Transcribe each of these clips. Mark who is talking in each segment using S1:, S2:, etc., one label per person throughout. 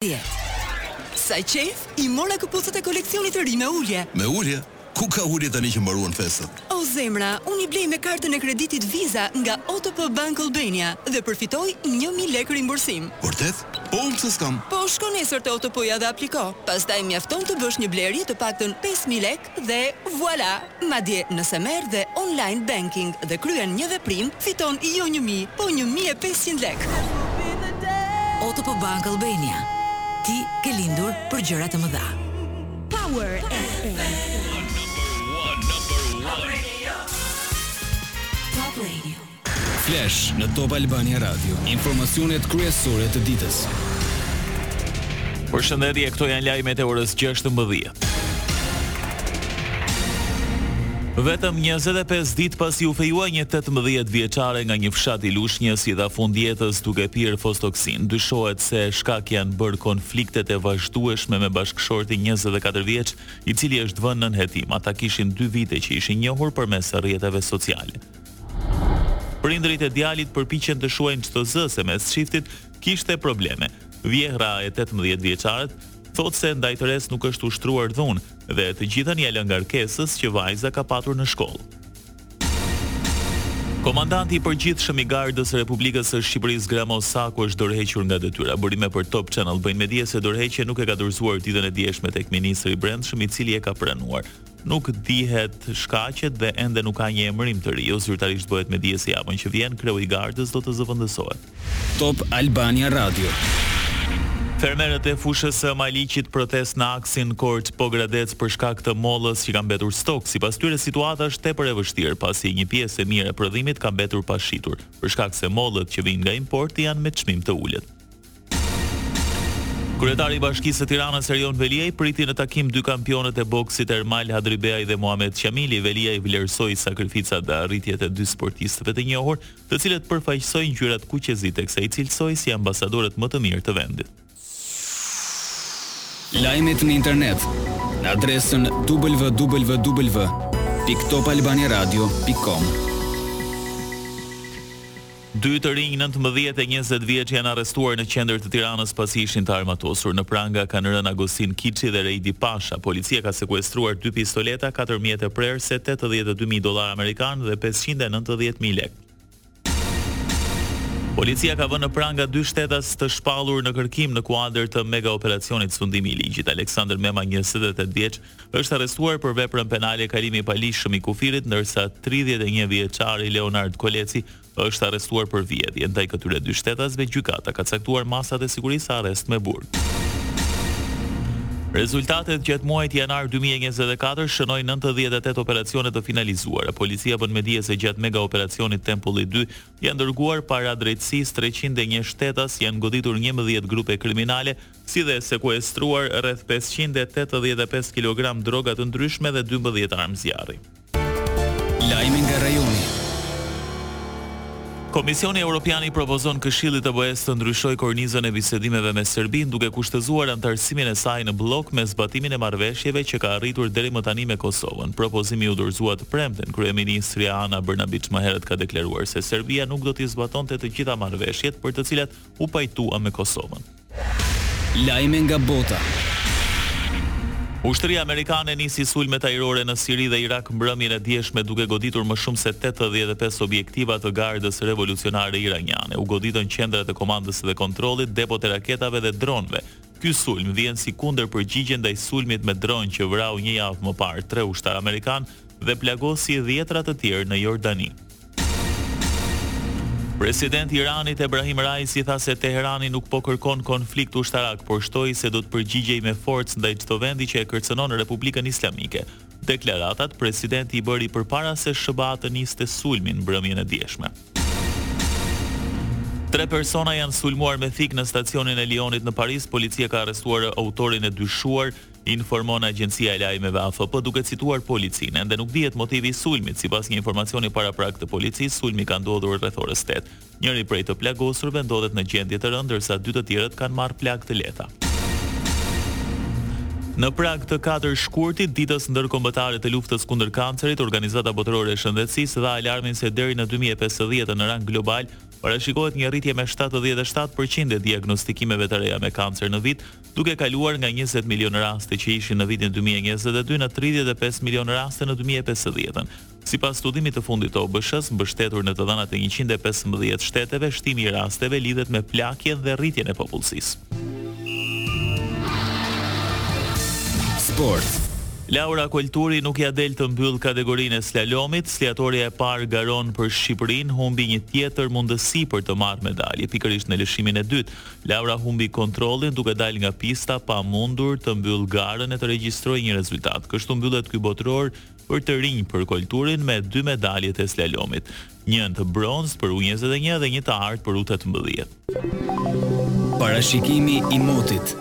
S1: dhjetë. Sa qejf i mora këpucët e koleksionit të ri me ulje!
S2: Me ulje? Ku ka ulje tani që mbaruan festat?
S1: O zemra, unë i blej me kartën e kreditit Visa nga OTP Bank Albania dhe përfitoj një mijë lekë rimbursim.
S2: Vërtet? Po unë pse s'kam?
S1: Po shko nesër te OTP-ja dhe apliko. Pastaj mjafton të bësh një blerje të paktën pesë mijë lekë. Dhe voilà! Madje nëse merr dhe online banking dhe kryen një veprim, fiton jo një mijë, po një mijë e pesëqind lekë!
S3: Otp Bank Albania, Ti ke lindur për gjëra të mëdha.
S4: Power FM.
S5: Flash në Top Albania Radio, informacionet kryesore të ditës.
S6: Përshëndetje, këto janë lajmet e orës 16. Vetëm 25 ditë pasi u fejua një 18 vjeçare nga një fshat i Lushnjës i dha fund jetës duke pirë fostoksin, dyshohet se shkak janë bërë konfliktet e vazhdueshme me bashkëshortin 24 vjeç, i cili është vënë nën hetim. Ata kishin 2 vite që ishin njohur përmes rrjeteve sociale. Prindërit e djalit përpiqen të shuajnë çdo zë se mes çiftit kishte probleme. Vjehrra e tetëmbëdhjetë vjeçares thotë se ndaj të resë nuk është ushtruar dhunë dhe të gjithën ia lë ngarkesës që vajza ka patur në shkollë. Komandanti i Përgjithshëm i Gardës së Republikës së Shqipërisë, Gramos Sako është dorëhequr nga detyra. Burime për Top Channel bëjnë me dije se dorëheqjen e ka dorëzuar ditën e djeshme tek ministri i Brendshëm, i cili e ka pranuar. Nuk dihet shkaqet dhe ende nuk ka një emërim të ri. Jo zyrtarisht bëhet me dije se javën që vjen, kreu i Gardës do të zëvendësohet.
S5: Top Albania Radio.
S6: Fermerët e fushës së Maliqit protestë në aksin Korçë-Pogradec për shkak të mollës që ka mbetur stok. Sipas tyre situata është tepër e vështirë, pasi një pjesë e mirë e prodhimit ka mbetur pa shitur, për shkak se mollët që vijnë nga importi janë me çmim të ulët. Kryetari i Bashkisë së Tiranës, Erion Veliaj, priti në takim dy kampionët e boksit Ermal Hadribeaj dhe Muhamet Qamili. Veliaj vlerësoi sakrificat dhe arritjet e dy sportistëve të njohur, të cilët përfaqësojnë ngjyrat kuqezi, teksa i cilësoi si ambasadorët më të mirë të vendit.
S5: Lajmet në internet në adresën www.topalbaniaradio.com.
S6: Dy të rinj nëntëmbëdhjetë e njëzet vjeç janë arrestuar në qendër të Tiranës pasi ishin të armatosur. Në pranga kanë rënë Agostin Kiçi dhe Rejdi Pasha. Policia ka sekuestruar dy pistoleta, katër mjete prerëse, tetëdhjetë e dy mijë dollarë amerikanë dhe pesëqind e nëntëdhjetë mijë lekë. Policia ka vënë në pranga dy shtetas të shpallur në kërkim në kuadër të megaoperacionit Sundimi i ligjit. Aleksandër Mema, njëzet e tetë vjeç, Është arrestuar për veprën penale Kalimi i paligjshëm i kufirit, ndërsa tridhjetë e një vjeçari Leonard Koleci është arrestuar për vjedhje. Ndaj këtyre dy shtetasve gjykata ka caktuar masat e sigurisë arrest me burg. Rezultatet gjatë muajit janar dy mijë e njëzet e katër shënojnë nëntëdhjetë e tetë operacione të finalizuara. Policia bën me dije se gjatë megaoperacionit Tempulli dy janë dërguar para drejtësisë treqind e një shtetas, janë goditur njëmbëdhjetë grupe kriminale si dhe sekuestruar rreth pesëqind e tetëdhjetë e pesë kilogramë droga të ndryshme dhe dymbëdhjetë armë zjarri.
S5: Lajme nga rajoni.
S6: Komisioni Europian i propozon Këshillit të BE-së të ndryshojë kornizën e bisedimeve me Serbinë, duke kushtëzuar anëtarësimin e saj në bllok me zbatimin e marrëveshjeve që ka arritur deri më tani me Kosovën. Propozimi u dorëzua të premten. Kryeministrja Ana Brnabic më herët ka deklaruar se Serbia nuk do t'i zbatonte të gjitha marrëveshjet për të cilat u pajtua me Kosovën.
S5: Lajme nga bota.
S6: Ushtria amerikane nisi sulmet ajrore në Siri dhe Irak mbrëmjen e djeshme duke goditur më shumë se tetëdhjetë e pesë objektiva të Gardës Revolucionare Iraniane. U goditën qendrat e komandës dhe kontrollit, depot e raketave dhe dronëve. Ky sulm vjen si kundërpërgjigje ndaj sulmit me dron që vrau një javë më parë tre ushtarë amerikanë dhe plagosi dhjetëra të tjerë në Jordani. Presidenti i Iranit, Ebrahim Raisi tha se Teherani nuk po kërkon konflikt ushtarak, por shtoi se do të përgjigjej me forcë ndaj çdo vendi që e kërcënon Republikën Islamike. Deklaratat, presidenti i bëri përpara se SHBA të niste sulmin mbrëmjen e djeshme. Tre persona janë sulmuar me thikë në stacionin e Lionit në Paris, policia ka arrestuar autorin e dyshuar, informon agjencia e lajmeve AFP duke cituar policinë. Ende nuk dihet motivi i sulmit. Sipas një informacioni paraprak të policisë, sulmi ka ndodhur rreth orës tetë. Njëri prej të plagosurve ndodhet në gjendje të rëndë, ndërsa dy të tjerët kanë marrë plagë të lehta. Në prag të katër shkurtit, Ditës Ndërkombëtare të Luftës Kundër Kancerit, Organizata Botërore e Shëndetësisë dha alarmin se deri në dy mijë e pesëdhjetë në rang global, parashikohet një rritje me shtatëdhjetë e shtatë për qind e diagnostikimeve të reja me kancer në vit, duke kaluar nga njëzet milionë raste që ishin në vitin dy mijë e njëzet e dy në tridhjetë e pesë milionë raste në dy mijë e pesëdhjetën. Sipas studimit të fundit të OBSH-së, mbështetur në të dhënat e njëqind e pesëmbëdhjetë shteteve, shtimi i rasteve lidhet me plakjen dhe rritjen e popullsisë.
S5: Sport.
S6: Laura Kolturi nuk ia del të mbyllë kategorinë e slalomit, skiatorja e parë garon për Shqipërinë, humbi një tjetër mundësi për të marrë medalje, pikërisht në lëshimin e dytë. Laura humbi kontrollin duke dalë nga pista pa mundur të mbyllë garën e të regjistrojë një rezultat. Kështu mbyllet ky Botëror për të rinj për Kolturin me dy medaljet e slalomit, një të bronztë për U njëzet e një dhe një të artë për U tetëmbëdhjetë.
S5: Parashikimi i motit.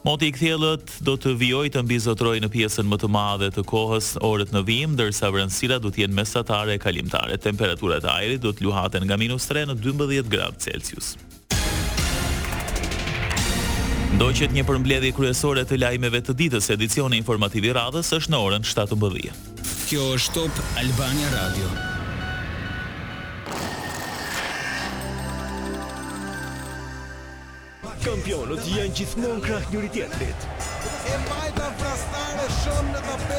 S6: Moti i kthjellët do të vijojë të mbizotërojë në pjesën më të madhe të kohës orët në vijim, ndërsa vranësirat do të jenë mesatare e kalimtare. Temperaturat e ajrit do të luhaten nga minus tre në dymbëdhjetë gradë Celsius. Ndoqët një përmbledhje kryesore të lajmeve të ditës, edicioni informativ i radhës është në orën shtatëmbëdhjetë.
S5: Kjo është Top Albania Radio.
S7: Kampionët janë gjithmonë krah njëri-tjetrit.
S8: E majta vrastare shon në tapetin e